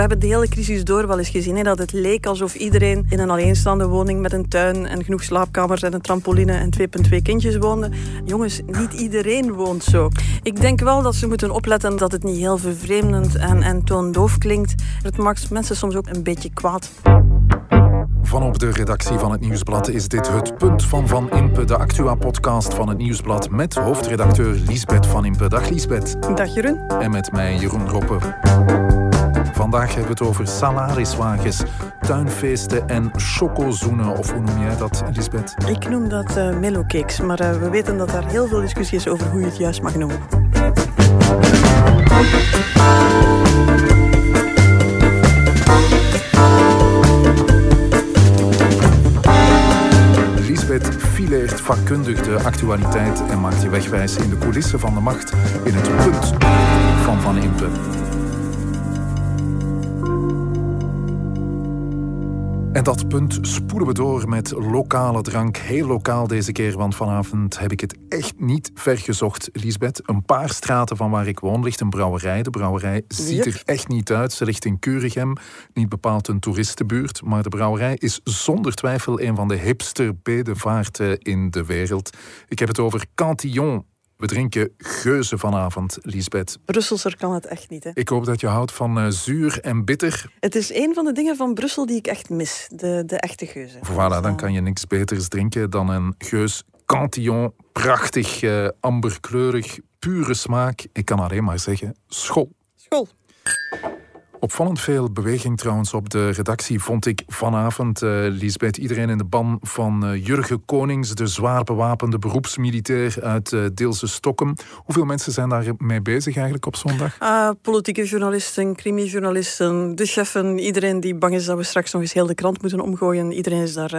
we hebben de hele crisis door wel eens gezien. Hè, dat het leek alsof iedereen in een alleenstaande woning met een tuin en genoeg slaapkamers en een trampoline en 2,2 kindjes woonde. Jongens, niet iedereen woont zo. Ik denk wel dat ze moeten opletten dat het niet heel vervreemdend en, en toondoof klinkt. Het maakt mensen soms ook een beetje kwaad. Van op de redactie van het Nieuwsblad is dit het punt van Van Impe, de Actua-podcast van het Nieuwsblad met hoofdredacteur Liesbeth Van Impe. Dag Liesbeth. Dag Jeroen. En met mij Jeroen Roppe. Vandaag hebben we het over salariswagens, tuinfeesten en chocozoenen. Of hoe noem jij dat, Lisbeth? Ik noem dat uh, mellowcakes, maar uh, we weten dat daar heel veel discussie is over hoe je het juist mag noemen. Lisbeth fileert vakkundig de actualiteit en maakt je wegwijs in de coulissen van de macht in het punt van Van Impe. En dat punt spoelen we door met lokale drank. Heel lokaal deze keer, want vanavond heb ik het echt niet vergezocht, Lisbeth. Een paar straten van waar ik woon ligt een brouwerij. De brouwerij ziet er echt niet uit. Ze ligt in Curigem, niet bepaald een toeristenbuurt. Maar de brouwerij is zonder twijfel een van de hipster bedevaarten in de wereld. Ik heb het over Cantillon we drinken geuzen vanavond, Lisbeth. Brusselser kan het echt niet. Hè? Ik hoop dat je houdt van uh, zuur en bitter. Het is een van de dingen van Brussel die ik echt mis. De, de echte geuzen. Voilà, dan kan je niks beters drinken dan een geus Cantillon. Prachtig, uh, amberkleurig, pure smaak. Ik kan alleen maar zeggen, school. School. Opvallend veel beweging trouwens op de redactie vond ik vanavond. Uh, Lisbeth, iedereen in de ban van uh, Jurgen Konings, de zwaar bewapende beroepsmilitair uit uh, Deelse Stokken. Hoeveel mensen zijn daar mee bezig eigenlijk op zondag? Uh, politieke journalisten, crimijournalisten, de cheffen, iedereen die bang is dat we straks nog eens heel de krant moeten omgooien. Iedereen is daar.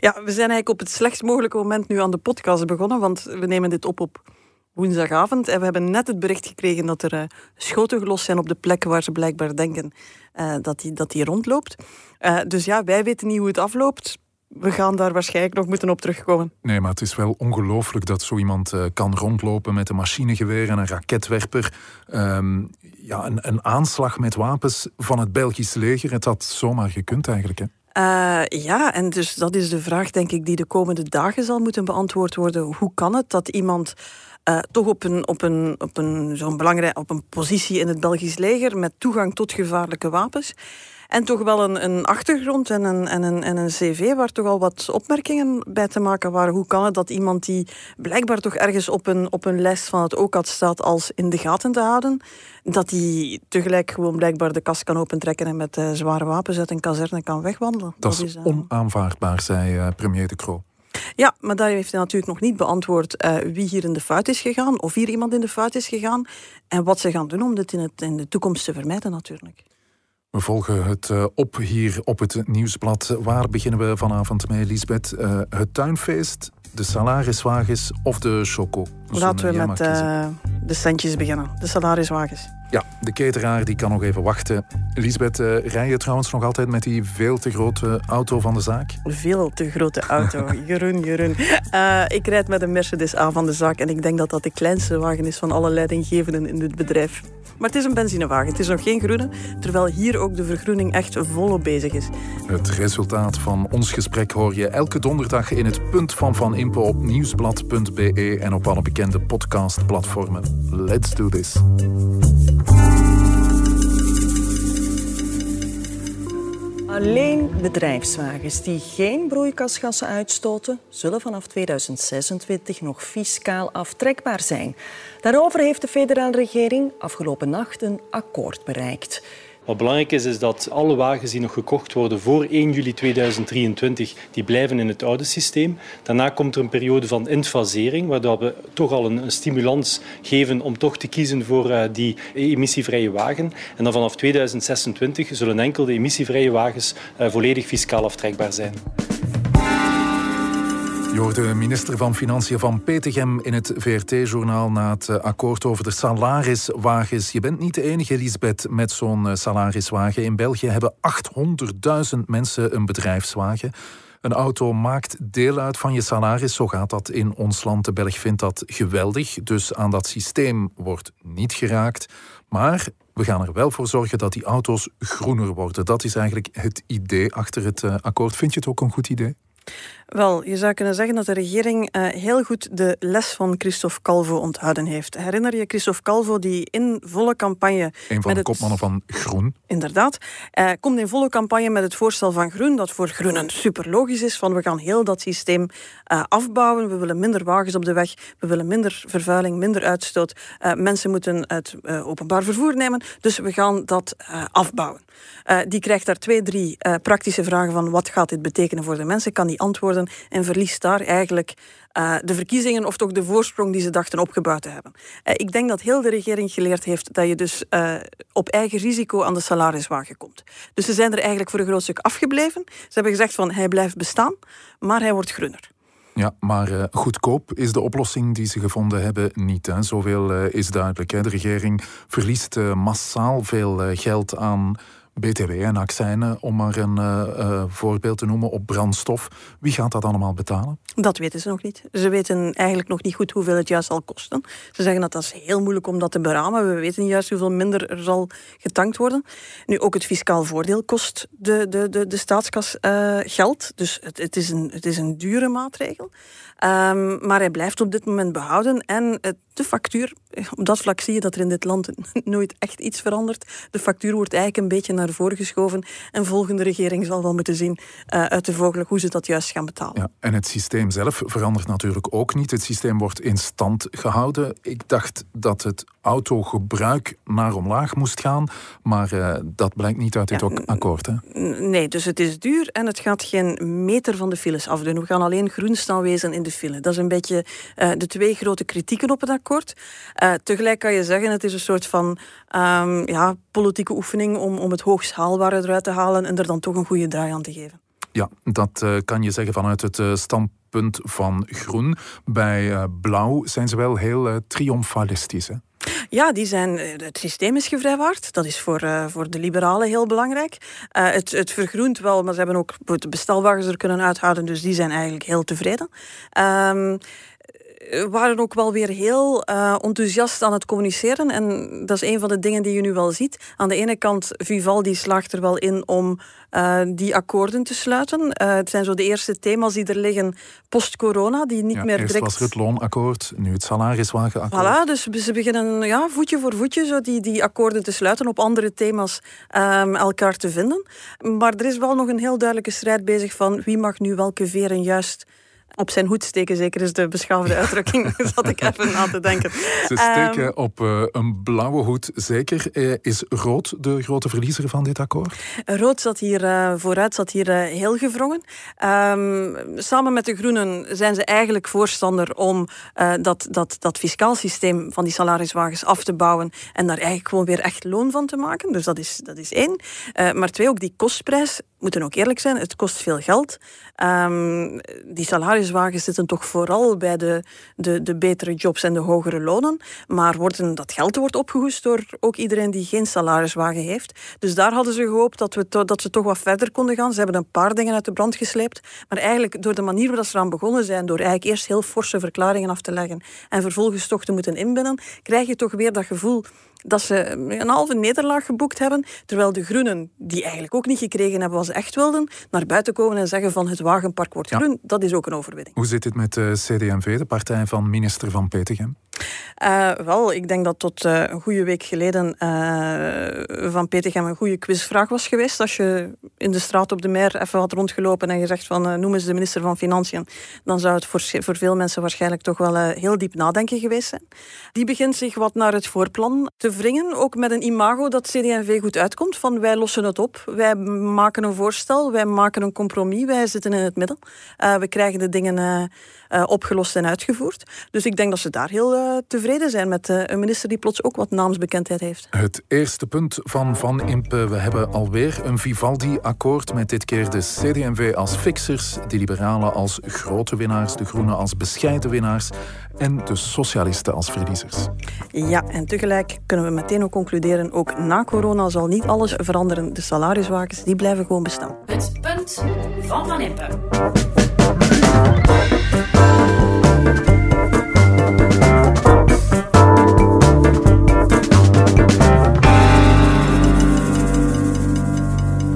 Ja, we zijn eigenlijk op het slechtst mogelijke moment nu aan de podcast begonnen, want we nemen dit op op woensdagavond. En we hebben net het bericht gekregen dat er uh, schoten gelost zijn op de plek waar ze blijkbaar denken uh, dat die, dat die rondloopt. Uh, dus ja, wij weten niet hoe het afloopt. We gaan daar waarschijnlijk nog moeten op terugkomen. Nee, maar het is wel ongelooflijk dat zo iemand kan rondlopen met een machinegeweer en een raketwerper. Um, ja, een, een, aanslag met wapens van het Belgisch leger. Het had zomaar gekund eigenlijk, hè? Uh, ja, en dus dat is de vraag, denk ik, die de komende dagen zal moeten beantwoord worden. Hoe kan het dat iemand uh, toch op een, op een, op een, zo'n belangrijk, op een positie in het Belgisch leger met toegang tot gevaarlijke wapens. En toch wel een, een achtergrond en een, en, een, en een cv waar toch al wat opmerkingen bij te maken waren. Hoe kan het dat iemand die blijkbaar toch ergens op een, op een lijst van het OCAD staat als in de gaten te houden, dat die tegelijk gewoon blijkbaar de kast kan opentrekken en met uh, zware wapens uit een kazerne kan wegwandelen. Dat, dat is uh... onaanvaardbaar, zei uh, premier De Croo. Ja, maar daar heeft hij natuurlijk nog niet beantwoord uh, wie hier in de fout is gegaan, of hier iemand in de fout is gegaan, en wat ze gaan doen om dit in, het, in de toekomst te vermijden natuurlijk. We volgen het uh, op hier op het Nieuwsblad. Waar beginnen we vanavond mee, Lisbeth? Uh, het tuinfeest, de salariswagens of de choco? Laten we met de centjes beginnen, de salariswagens. Ja, de cateraar die kan nog even wachten. Elisabeth, uh, rij je trouwens nog altijd met die veel te grote auto van de zaak? Veel te grote auto. Jeroen, Jeroen. Uh, ik rijd met een Mercedes A van de zaak en ik denk dat dat de kleinste wagen is van alle leidinggevenden in dit bedrijf. Maar het is een benzinewagen, het is nog geen groene, terwijl hier ook de vergroening echt volop bezig is. Het resultaat van ons gesprek hoor je elke donderdag in het punt van Van Impo op nieuwsblad.be en op alle bekende podcastplatformen. Let's do this. Alleen bedrijfswagens die geen broeikasgassen uitstoten, zullen vanaf 2026 nog fiscaal aftrekbaar zijn. Daarover heeft de federale regering afgelopen nacht een akkoord bereikt. Wat belangrijk is, is dat alle wagens die nog gekocht worden voor 1 juli 2023, die blijven in het oude systeem. Daarna komt er een periode van infasering, waardoor we toch al een, stimulans geven om toch te kiezen voor uh, die emissievrije wagen. En dan vanaf 2026 zullen enkel de emissievrije wagens uh, volledig fiscaal aftrekbaar zijn. De minister van Financiën van Petegem in het VRT-journaal na het akkoord over de salariswagens. Je bent niet de enige, Lisbeth, met zo'n salariswagen. In België hebben 800.000 mensen een bedrijfswagen. Een auto maakt deel uit van je salaris, zo gaat dat in ons land. De Belg vindt dat geweldig, dus aan dat systeem wordt niet geraakt. Maar We gaan er wel voor zorgen dat die auto's groener worden. Dat is eigenlijk het idee achter het uh, akkoord. Vind je het ook een goed idee? Wel, je zou kunnen zeggen dat de regering uh, heel goed de les van Christophe Calvo onthouden heeft. Herinner je Christophe Calvo die in volle campagne... Een van de kopmannen van Groen. Inderdaad. Uh, komt in volle campagne met het voorstel van Groen, dat voor Groenen super logisch is, van we gaan heel dat systeem uh, afbouwen, we willen minder wagens op de weg, we willen minder vervuiling, minder uitstoot. mensen moeten het openbaar vervoer nemen, dus we gaan dat afbouwen. die krijgt daar twee, drie praktische vragen van wat gaat dit betekenen voor de mensen, kan die antwoorden en verliest daar eigenlijk uh, de verkiezingen of toch de voorsprong die ze dachten opgebouwd te hebben. Uh, ik denk dat heel de regering geleerd heeft dat je dus uh, op eigen risico aan de salariswagen komt. Dus ze zijn er eigenlijk voor een groot stuk afgebleven. Ze hebben gezegd van hij blijft bestaan, maar hij wordt groener. Ja, maar goedkoop is de oplossing die ze gevonden hebben niet. Hè. Zoveel is duidelijk. Hè. De regering verliest massaal veel geld aan BTW en accijnen, om maar een uh, voorbeeld te noemen, op brandstof. Wie gaat dat allemaal betalen? Dat weten ze nog niet. Ze weten eigenlijk nog niet goed hoeveel het juist zal kosten. Ze zeggen dat dat is heel moeilijk om dat te beramen. We weten juist hoeveel minder er zal getankt worden. Nu, ook het fiscaal voordeel kost de, de, de, de staatskas uh, geld. Dus het, het, is een, het is een dure maatregel. Um, maar hij blijft op dit moment behouden. En de factuur, op dat vlak zie je dat er in dit land nooit echt iets verandert. De factuur wordt eigenlijk een beetje naar voren geschoven. En volgende regering zal wel moeten zien uh, uit de vogel hoe ze dat juist gaan betalen. Ja, en het systeem zelf verandert natuurlijk ook niet. Het systeem wordt in stand gehouden. Ik dacht dat het autogebruik naar omlaag moest gaan. Maar uh, dat blijkt niet uit dit ja, akkoord. Hè? Nee, dus het is duur en het gaat geen meter van de files afdoen. We gaan alleen groen staan wezen in de file. Dat is een beetje uh, de twee grote kritieken op het akkoord. Uh, tegelijk kan je zeggen, het is een soort van um, ja, politieke oefening om, om het hoogst haalbare eruit te halen en er dan toch een goede draai aan te geven. Ja, dat uh, kan je zeggen vanuit het uh, standpunt van groen. Bij uh, blauw zijn ze wel heel triomfalistisch. Hè? Ja, die zijn, het systeem is gevrijwaard. Dat is voor, uh, voor de liberalen heel belangrijk. Uh, het, het vergroent wel, maar ze hebben ook de bestelwagens er kunnen uithouden. Dus die zijn eigenlijk heel tevreden. Um, waren ook wel weer heel uh, enthousiast aan het communiceren. En dat is een van de dingen die je nu wel ziet. Aan de ene kant, Vivaldi slaagt er wel in om uh, die akkoorden te sluiten. Uh, het zijn zo de eerste thema's die er liggen post-corona, die niet ja, meer direct... Eerst was het loonakkoord, nu het salariswagenakkoord. Voilà, dus ze beginnen ja, voetje voor voetje zo die, die akkoorden te sluiten, op andere thema's um, elkaar te vinden. Maar er is wel nog een heel duidelijke strijd bezig van wie mag nu welke veren juist op zijn hoed steken, zeker is de beschouwde uitdrukking, zat ik even aan te denken. Ze steken um, op uh, een blauwe hoed, zeker. Uh, is rood de grote verliezer van dit akkoord? Rood zat hier uh, vooruit, zat hier heel gevrongen. Um, samen met de Groenen zijn ze eigenlijk voorstander om dat, dat, dat fiscaal systeem van die salariswagens af te bouwen en daar eigenlijk gewoon weer echt loon van te maken. Dus dat is, dat is één. maar twee, ook die kostprijs moeten ook eerlijk zijn, het kost veel geld. Um, die salariswagens zitten toch vooral bij de, de, de betere jobs en de hogere lonen. Maar worden, dat geld wordt opgehoest door ook iedereen die geen salariswagen heeft. Dus daar hadden ze gehoopt dat, we dat ze toch wat verder konden gaan. Ze hebben een paar dingen uit de brand gesleept. Maar eigenlijk door de manier waarop ze eraan begonnen zijn, door eigenlijk eerst heel forse verklaringen af te leggen en vervolgens toch te moeten inbinden, krijg je toch weer dat gevoel dat ze een halve nederlaag geboekt hebben, terwijl de groenen, die eigenlijk ook niet gekregen hebben wat ze echt wilden, naar buiten komen en zeggen van het wagenpark wordt groen, dat is ook een overwinning. Hoe zit het met de CD&V, de partij van minister Van Petegem? Uh, wel, ik denk dat tot uh, een goede week geleden uh, van Petegem een goede quizvraag was geweest. Als je in de straat op de Meer even had rondgelopen en gezegd van noem eens de minister van Financiën, dan zou het voor, voor veel mensen waarschijnlijk toch wel heel diep nadenken geweest zijn. Die begint zich wat naar het voorplan te wringen, ook met een imago dat CD&V goed uitkomt, van wij lossen het op, wij maken een voorstel, wij maken een compromis, wij zitten in het midden. we krijgen de dingen opgelost en uitgevoerd. Dus ik denk dat ze daar heel tevreden zijn met uh, een minister die plots ook wat naamsbekendheid heeft. Het eerste punt van Van Impe. We hebben alweer een Vivaldi-akkoord met dit keer de CD&V als fixers, de liberalen als grote winnaars, de groenen als bescheiden winnaars en de socialisten als verliezers. Ja, en tegelijk kunnen we meteen ook concluderen, ook na corona zal niet alles veranderen. De salariswagens, die blijven gewoon bestaan. Het punt van Van Impe.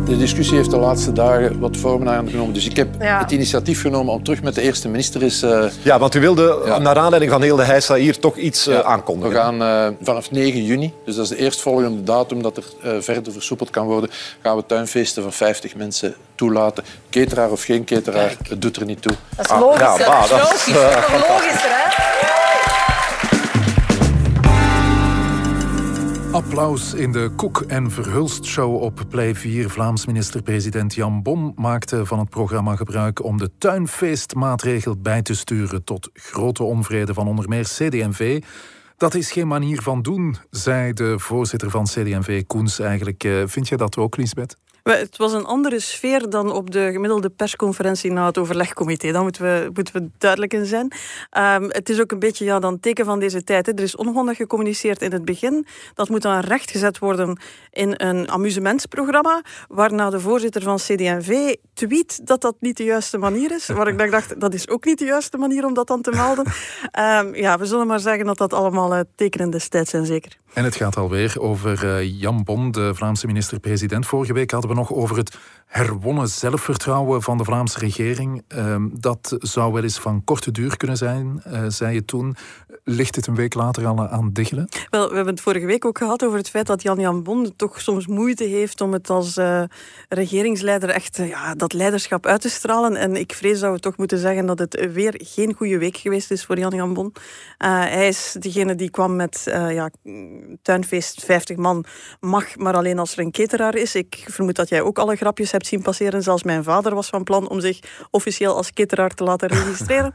De discussie heeft de laatste dagen wat vormen aangenomen. Dus ik heb het initiatief genomen om terug met de eerste minister eens... Uh... Ja, want u wilde ja. naar aanleiding van heel de heisa hier toch iets uh, aankondigen. We gaan uh, vanaf 9 juni, dus dat is de eerstvolgende datum dat er verder versoepeld kan worden, gaan we tuinfeesten van 50 mensen toelaten. Keteraar of geen keteraar, het doet er niet toe. Dat is logisch. Ah, ja, bah, dat is logisch. Applaus in de Koek en Verhulst show op Play 4. Vlaams minister-president Jan Bon maakte van het programma gebruik om de tuinfeestmaatregel bij te sturen tot grote onvrede van onder meer CD&V. Dat is geen manier van doen, zei de voorzitter van CD&V, Koens eigenlijk. Eh, vind jij dat ook, Lisbeth? Het was een andere sfeer dan op de gemiddelde persconferentie na het overlegcomité. Daar moeten we, moeten we duidelijk in zijn. Um, het is ook een beetje ja, dan teken van deze tijd. Hè. Er is onhandig gecommuniceerd in het begin. Dat moet dan rechtgezet worden in een amusementsprogramma. Waarna de voorzitter van CD&V tweet dat dat niet de juiste manier is. Waar ik dacht, dat is ook niet de juiste manier om dat dan te melden. Um, ja, we zullen maar zeggen dat dat allemaal uh, tekenen destijds zijn, zeker. En het gaat alweer over uh, Jan Bon, de Vlaamse minister-president. Vorige week hadden we nog over het herwonnen zelfvertrouwen van de Vlaamse regering. Ehm, dat zou wel eens van korte duur kunnen zijn, uh, zei je toen. Ligt het een week later al aan diggelen? Wel, we hebben het vorige week ook gehad over het feit dat Jan Jan Bon toch soms moeite heeft om het als uh, regeringsleider echt ja, dat leiderschap uit te stralen. En ik vrees dat we toch moeten zeggen dat het weer geen goede week geweest is voor Jan Jan Bon. hij is degene die kwam met ja, tuinfeest 50 man mag, maar alleen als er een cateraar is. Ik vermoed dat jij ook alle grapjes hebt zien passeren. Zelfs mijn vader was van plan om zich officieel als cateraar te laten registreren.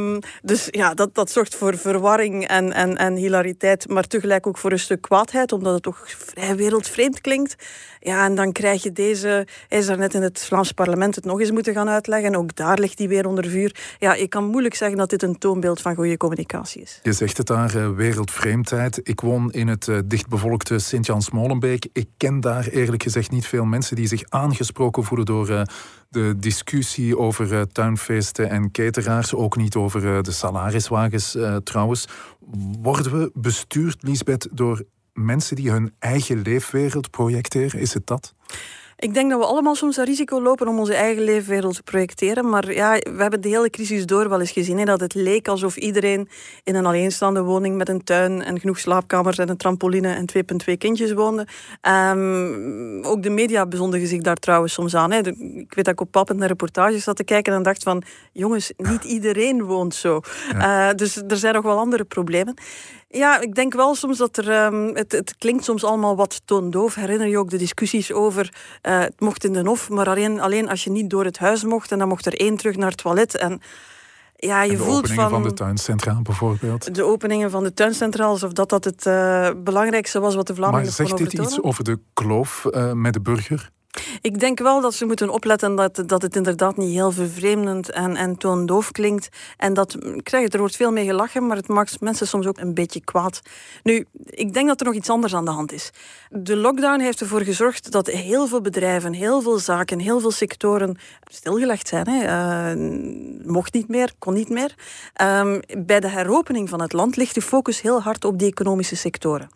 um, dus ja, dat, dat zorgt voor verwarring en, en, en hilariteit, maar tegelijk ook voor een stuk kwaadheid, omdat het toch vrij wereldvreemd klinkt. Ja, en dan krijg je deze... Hij is daar net in het Vlaams parlement het nog eens moeten gaan uitleggen. Ook daar ligt hij weer onder vuur. Ja, je kan moeilijk zeggen dat dit een toonbeeld van goede communicatie is. Je zegt het daar, uh, wereldvreemdheid. Ik woon in het uh, dichtbevolkte Sint-Jans-Molenbeek. Ik ken daar eerlijk gezegd niet veel mensen die zich aangesproken voelen door... Uh, de discussie over uh, tuinfeesten en cateraars, ook niet over uh, de salariswagens trouwens. Worden we bestuurd, Lisbeth, door mensen die hun eigen leefwereld projecteren? Is het dat? Ik denk dat we allemaal soms een risico lopen om onze eigen leefwereld te projecteren. Maar ja, we hebben de hele crisis door wel eens gezien. Hè, dat het leek alsof iedereen in een alleenstaande woning met een tuin en genoeg slaapkamers en een trampoline en 2,2 kindjes woonde. Um, ook de media bezondigen zich daar trouwens soms aan. Hè. ik weet dat ik op pap naar reportages zat te kijken en dacht van... Jongens, niet iedereen woont zo. Uh, dus er zijn nog wel andere problemen. Ja, ik denk wel soms dat er. Um, het, het, klinkt soms allemaal wat toondoof. Herinner je ook de discussies over. Uh, het mocht in de Hof, maar alleen, alleen als je niet door het huis mocht. En dan mocht er één terug naar het toilet. En ja, je en de voelt openingen van, van de tuincentraal bijvoorbeeld. De openingen van de tuincentraal, alsof dat, dat het uh, belangrijkste was wat de Vlamingen Maar zegt dit iets over de kloof uh, met de burger? Ik denk wel dat ze moeten opletten dat, dat het inderdaad niet heel vervreemdend en, en toondoof klinkt. En dat, het, er wordt veel mee gelachen, maar het maakt mensen soms ook een beetje kwaad. Nu, ik denk dat er nog iets anders aan de hand is. De lockdown heeft ervoor gezorgd dat heel veel bedrijven, heel veel zaken, heel veel sectoren stilgelegd zijn. Hè. Uh, mocht niet meer, kon niet meer. Um, bij de heropening van het land ligt de focus heel hard op die economische sectoren.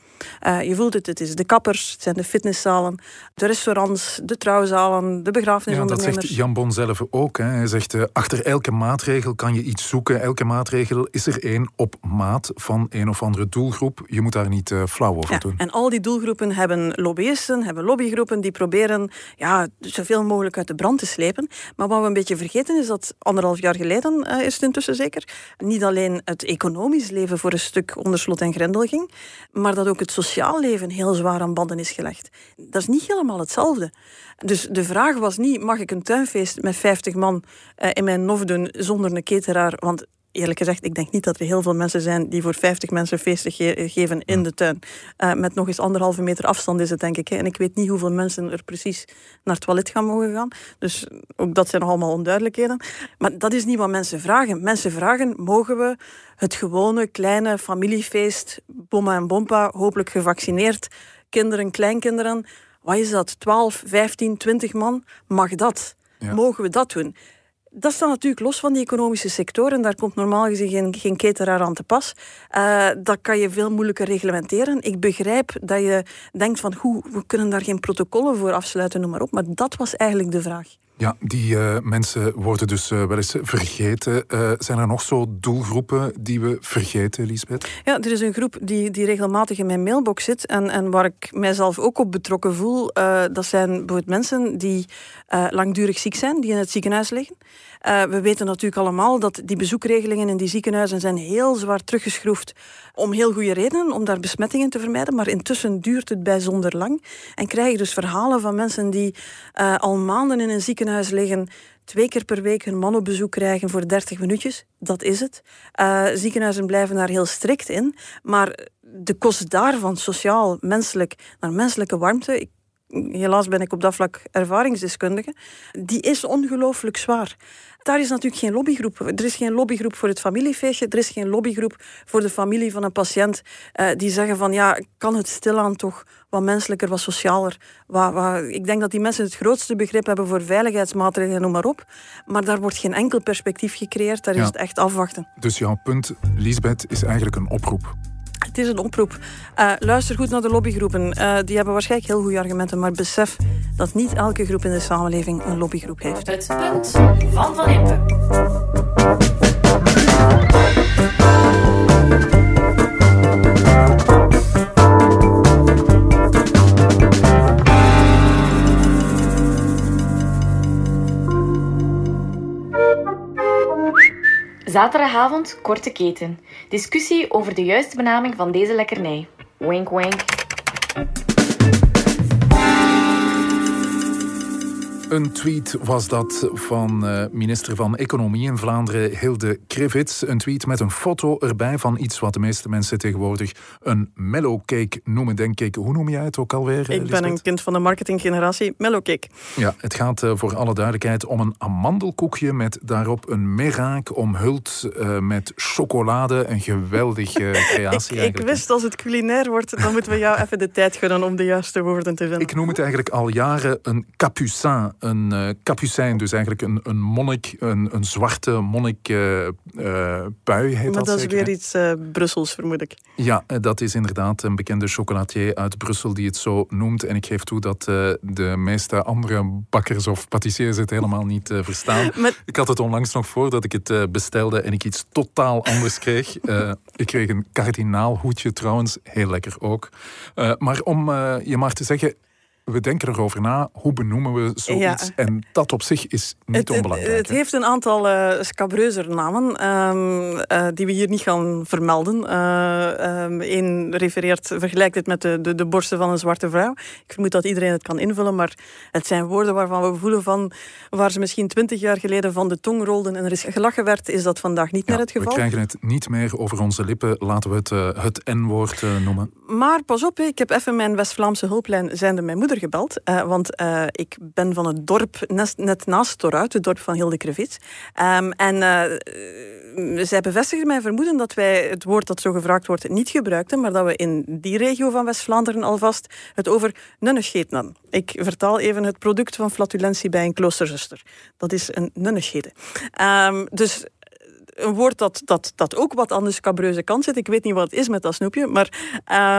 Uh, je voelt het, het is de kappers, het zijn de fitnesszalen, de restaurants, de trouwzalen, de begrafenisondernemers. Ja, dat zegt Jan Bon zelf ook. Hè. Hij zegt, uh, achter elke maatregel kan je iets zoeken. Elke maatregel is er één op maat van een of andere doelgroep. Je moet daar niet uh, flauw over ja, doen. En al die doelgroepen hebben lobbyisten, hebben lobbygroepen die proberen ja, zoveel mogelijk uit de brand te slepen. Maar wat we een beetje vergeten is dat anderhalf jaar geleden, is het intussen zeker, niet alleen het economisch leven voor een stuk onder slot en grendel ging, maar dat ook het sociaal leven heel zwaar aan banden is gelegd. Dat is niet helemaal hetzelfde. Dus de vraag was niet, mag ik een tuinfeest met 50 man uh, in mijn nof doen zonder een cateraar? Want eerlijk gezegd, ik denk niet dat er heel veel mensen zijn die voor 50 mensen feesten ge geven in de tuin. Uh, met nog eens anderhalve meter afstand is het, denk ik. Hè. En ik weet niet hoeveel mensen er precies naar het toilet gaan mogen gaan. Dus ook dat zijn nog allemaal onduidelijkheden. Maar dat is niet wat mensen vragen. Mensen vragen, mogen we het gewone kleine familiefeest, bomma en bompa, hopelijk gevaccineerd, kinderen, kleinkinderen, wat is dat, 12, 15, 20 man, mag dat? Ja. Mogen we dat doen? Dat staat natuurlijk los van die economische sector en daar komt normaal gezien geen, geen cateraar aan te pas. Uh, dat kan je veel moeilijker reglementeren. Ik begrijp dat je denkt van hoe, we kunnen daar geen protocollen voor afsluiten, noem maar op. Maar dat was eigenlijk de vraag. Ja, die uh, mensen worden dus uh, wel eens vergeten. Uh, zijn er nog zo doelgroepen die we vergeten, Lisbeth? Ja, er is een groep die, die regelmatig in mijn mailbox zit en, en waar ik mijzelf ook op betrokken voel. dat zijn bijvoorbeeld mensen die langdurig ziek zijn, die in het ziekenhuis liggen. we weten natuurlijk allemaal dat die bezoekregelingen in die ziekenhuizen zijn heel zwaar teruggeschroefd om heel goede redenen, om daar besmettingen te vermijden. Maar intussen duurt het bijzonder lang. En krijg je dus verhalen van mensen die al maanden in een ziekenhuis ziekenhuis liggen, twee keer per week hun man op bezoek krijgen voor 30 minuutjes. Dat is het. Uh, ziekenhuizen blijven daar heel strikt in. Maar de kost daarvan, sociaal, menselijk, naar menselijke warmte. Helaas ben ik op dat vlak ervaringsdeskundige. Die is ongelooflijk zwaar daar is natuurlijk geen lobbygroep. Er is geen lobbygroep voor het familiefeestje. Er is geen lobbygroep voor de familie van een patiënt uh, die zeggen van ja, kan het stilaan toch wat menselijker, wat socialer. Wat, wat, ik denk dat die mensen het grootste begrip hebben voor veiligheidsmaatregelen, noem maar op. Maar daar wordt geen enkel perspectief gecreëerd. Daar is het echt afwachten. Dus jouw punt, Lisbeth, is eigenlijk een oproep. Het is een oproep. Uh, luister goed naar de lobbygroepen. Uh, die hebben waarschijnlijk heel goede argumenten, maar besef dat niet elke groep in de samenleving een lobbygroep heeft. Het punt van Van Impe. Zaterdagavond, korte keten. Discussie over de juiste benaming van deze lekkernij. Wink, wink. Een tweet was dat van uh, minister van Economie in Vlaanderen, Hilde Krivits. Een tweet met een foto erbij van iets wat de meeste mensen tegenwoordig een mellowcake noemen, denk ik. Hoe noem jij het ook alweer? Ik ben een kind van de marketinggeneratie, mellowcake. Ja, het gaat uh, voor alle duidelijkheid om een amandelkoekje met daarop een meraak omhuld met chocolade. Een geweldige creatie. ik, ik, wist als het culinair wordt, dan moeten we jou even de tijd gunnen om de juiste woorden te vinden. Ik noem het eigenlijk al jaren een capucin een uh, capucijn, dus eigenlijk een, een monnik, een, een zwarte monnik uh, uh, pui heet maar dat dat is weer iets Brussels, vermoed ik. Ja, dat is inderdaad een bekende chocolatier uit Brussel die het zo noemt. En ik geef toe dat de meeste andere bakkers of patissiers het helemaal niet verstaan. Ik had het onlangs nog voor dat ik het bestelde en ik iets totaal anders kreeg. ik kreeg een kardinaalhoedje trouwens, heel lekker ook. maar om je maar te zeggen, we denken erover na, hoe benoemen we zoiets? En dat op zich is niet het, onbelangrijk. Het, het, heeft een aantal uh, scabreuzer namen um, uh, die we hier niet gaan vermelden. Eén uh, refereert, vergelijkt het met de, de, de, borsten van een zwarte vrouw. Ik vermoed dat iedereen het kan invullen, maar het zijn woorden waarvan we voelen van waar ze misschien twintig jaar geleden van de tong rolden en er is gelachen werd, is dat vandaag niet ja, meer het geval. We krijgen het niet meer over onze lippen, laten we het het N-woord noemen. Maar pas op, ik heb even mijn West-Vlaamse hulplijn zijnde mijn moeder gebeld. Uh, want uh, ik ben van het dorp net, naast Toruit, het dorp van Hilde Krevits. Um, en uh, zij bevestigde mijn vermoeden dat wij het woord dat zo gevraagd wordt niet gebruikten, maar dat we in die regio van West-Vlaanderen alvast het over hadden. Ik vertaal even het product van flatulentie bij een kloosterzuster. Dat is een nunnigheden. Um, dus een woord dat, dat, dat ook wat aan de scabreuze kant zit. Ik weet niet wat het is met dat snoepje. Maar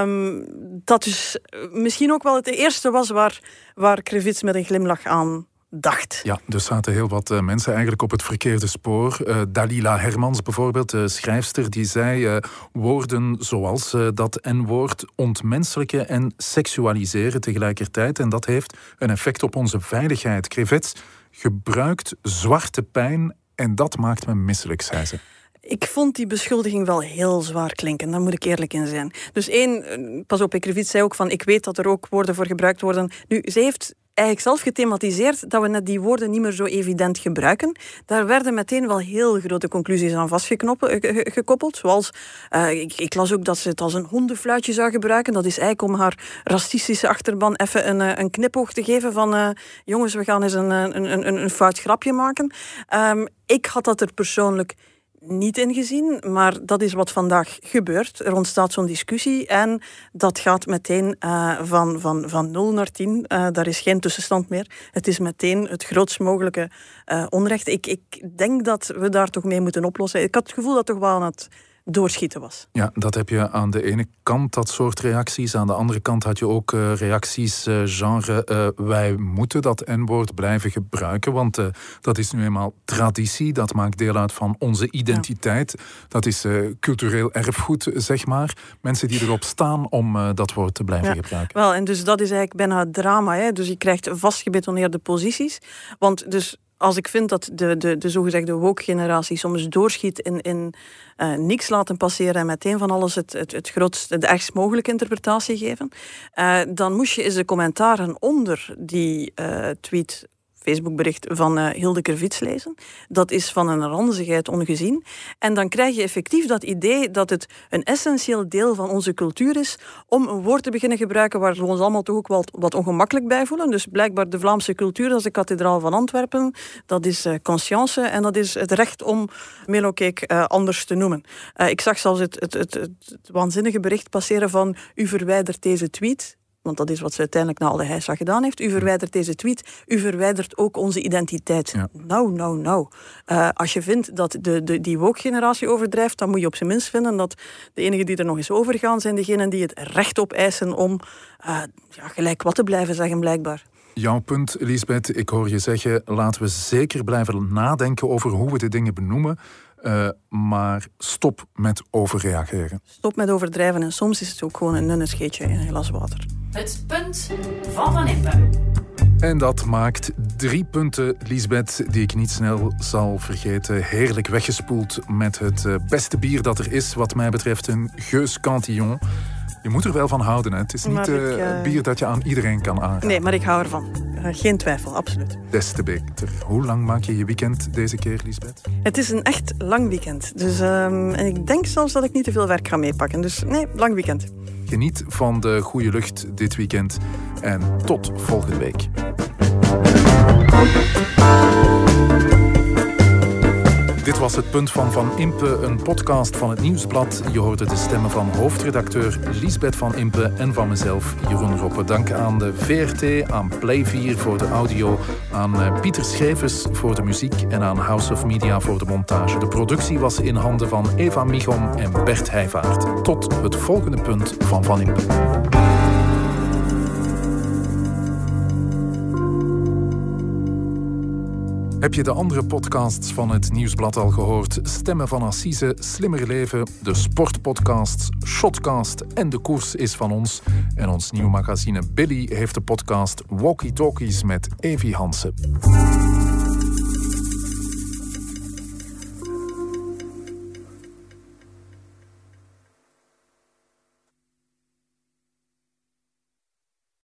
um, dat dus misschien ook wel het eerste was waar, waar Krevits met een glimlach aan dacht. Ja, er zaten heel wat uh, mensen eigenlijk op het verkeerde spoor. Dalila Hermans bijvoorbeeld, de schrijfster, die zei woorden zoals dat N-woord ontmenselijken en seksualiseren tegelijkertijd. En dat heeft een effect op onze veiligheid. Krevets gebruikt zwarte pijn en dat maakt me misselijk, zei ze. Ik vond die beschuldiging wel heel zwaar klinken, daar moet ik eerlijk in zijn. Dus één, pas op, Ekrevits zei ook van, ik weet dat er ook woorden voor gebruikt worden. Nu, ze heeft eigenlijk zelf gethematiseerd dat we net die woorden niet meer zo evident gebruiken. Daar werden meteen wel heel grote conclusies aan vastgekoppeld. Zoals, uh, ik, ik, las ook dat ze het als een hondenfluitje zou gebruiken. Dat is eigenlijk om haar racistische achterban even een, een knipoog te geven van uh, jongens, we gaan eens een, een, een, een fout grapje maken. Um, ik had dat er persoonlijk niet ingezien, maar dat is wat vandaag gebeurt. Er ontstaat zo'n discussie en dat gaat meteen uh, van, van, van 0 naar 10. Uh, daar is geen tussenstand meer. Het is meteen het grootst mogelijke uh, onrecht. Ik, ik denk dat we daar toch mee moeten oplossen. Ik had het gevoel dat toch wel aan het doorschieten was. Ja, dat heb je aan de ene kant, dat soort reacties. Aan de andere kant had je ook uh, reacties uh, genre... Uh, wij moeten dat N-woord blijven gebruiken, want dat is nu eenmaal traditie. Dat maakt deel uit van onze identiteit. Ja. Dat is cultureel erfgoed, zeg maar. Mensen die erop staan om dat woord te blijven ja. gebruiken. Wel, en dus dat is eigenlijk bijna het drama. Hè? Dus je krijgt vastgebetoneerde posities. Want dus als ik vind dat de, de, de zogezegde woke-generatie soms doorschiet in, in uh, niks laten passeren en meteen van alles het, het, het grootste, de ergst mogelijke interpretatie geven, uh, dan moest je eens de commentaren onder die uh, tweet Facebookbericht van uh, Hilde Kervits lezen. Dat is van een ranzigheid ongezien. En dan krijg je effectief dat idee dat het een essentieel deel van onze cultuur is om een woord te beginnen gebruiken waar we ons allemaal toch ook wel wat ongemakkelijk bij voelen. Dus blijkbaar de Vlaamse cultuur, dat is de kathedraal van Antwerpen, dat is uh, conscience en dat is het recht om Melokeek uh, anders te noemen. ik zag zelfs het, het, het, het waanzinnige bericht passeren van u verwijdert deze tweet want dat is wat ze uiteindelijk na al de heisa gedaan heeft. U verwijdert deze tweet, u verwijdert ook onze identiteit. Ja. Nou, nou, nou. Uh, als je vindt dat de, de, die woke-generatie overdrijft, dan moet je op zijn minst vinden dat de enigen die er nog eens overgaan, zijn degenen die het recht op eisen om uh, ja, gelijk wat te blijven zeggen, blijkbaar. Jouw punt, Lisbeth, ik hoor je zeggen, laten we zeker blijven nadenken over hoe we de dingen benoemen. Uh, maar stop met overreageren. Stop met overdrijven en soms is het ook gewoon een nunnescheetje in een glas water. Het punt van Van Impe. En dat maakt drie punten, Lisbeth, die ik niet snel zal vergeten. Heerlijk weggespoeld met het eh, beste bier dat er is, wat mij betreft een Geus Cantillon. Je moet er wel van houden. Hè? Het is niet uh, uh... bier dat je aan iedereen kan aanraden. Nee, maar ik hou ervan. Uh, geen twijfel, absoluut. Des te beter. Hoe lang maak je je weekend deze keer, Lisbeth? Het is een echt lang weekend. Dus, um, en ik denk zelfs dat ik niet te veel werk ga meepakken. Dus nee, lang weekend. Geniet van de goede lucht dit weekend. En tot volgende week. Dit was het punt van Van Impe, een podcast van het Nieuwsblad. Je hoorde de stemmen van hoofdredacteur Lisbeth van Impe en van mezelf, Jeroen Roppe. Dank aan de VRT, aan Play 4 voor de audio, aan eh, Pieter Schrijvers voor de muziek en aan House of Media voor de montage. De productie was in handen van Eva Michom en Bert Heijvaart. Tot het volgende punt van Van Impe. Heb je de andere podcasts van het Nieuwsblad al gehoord? Stemmen van Assise, Slimmer Leven, de sportpodcasts, Shotcast en De Koers is van ons. En ons nieuwe magazine Billy heeft de podcast Walkie Talkies met Evi Hansen.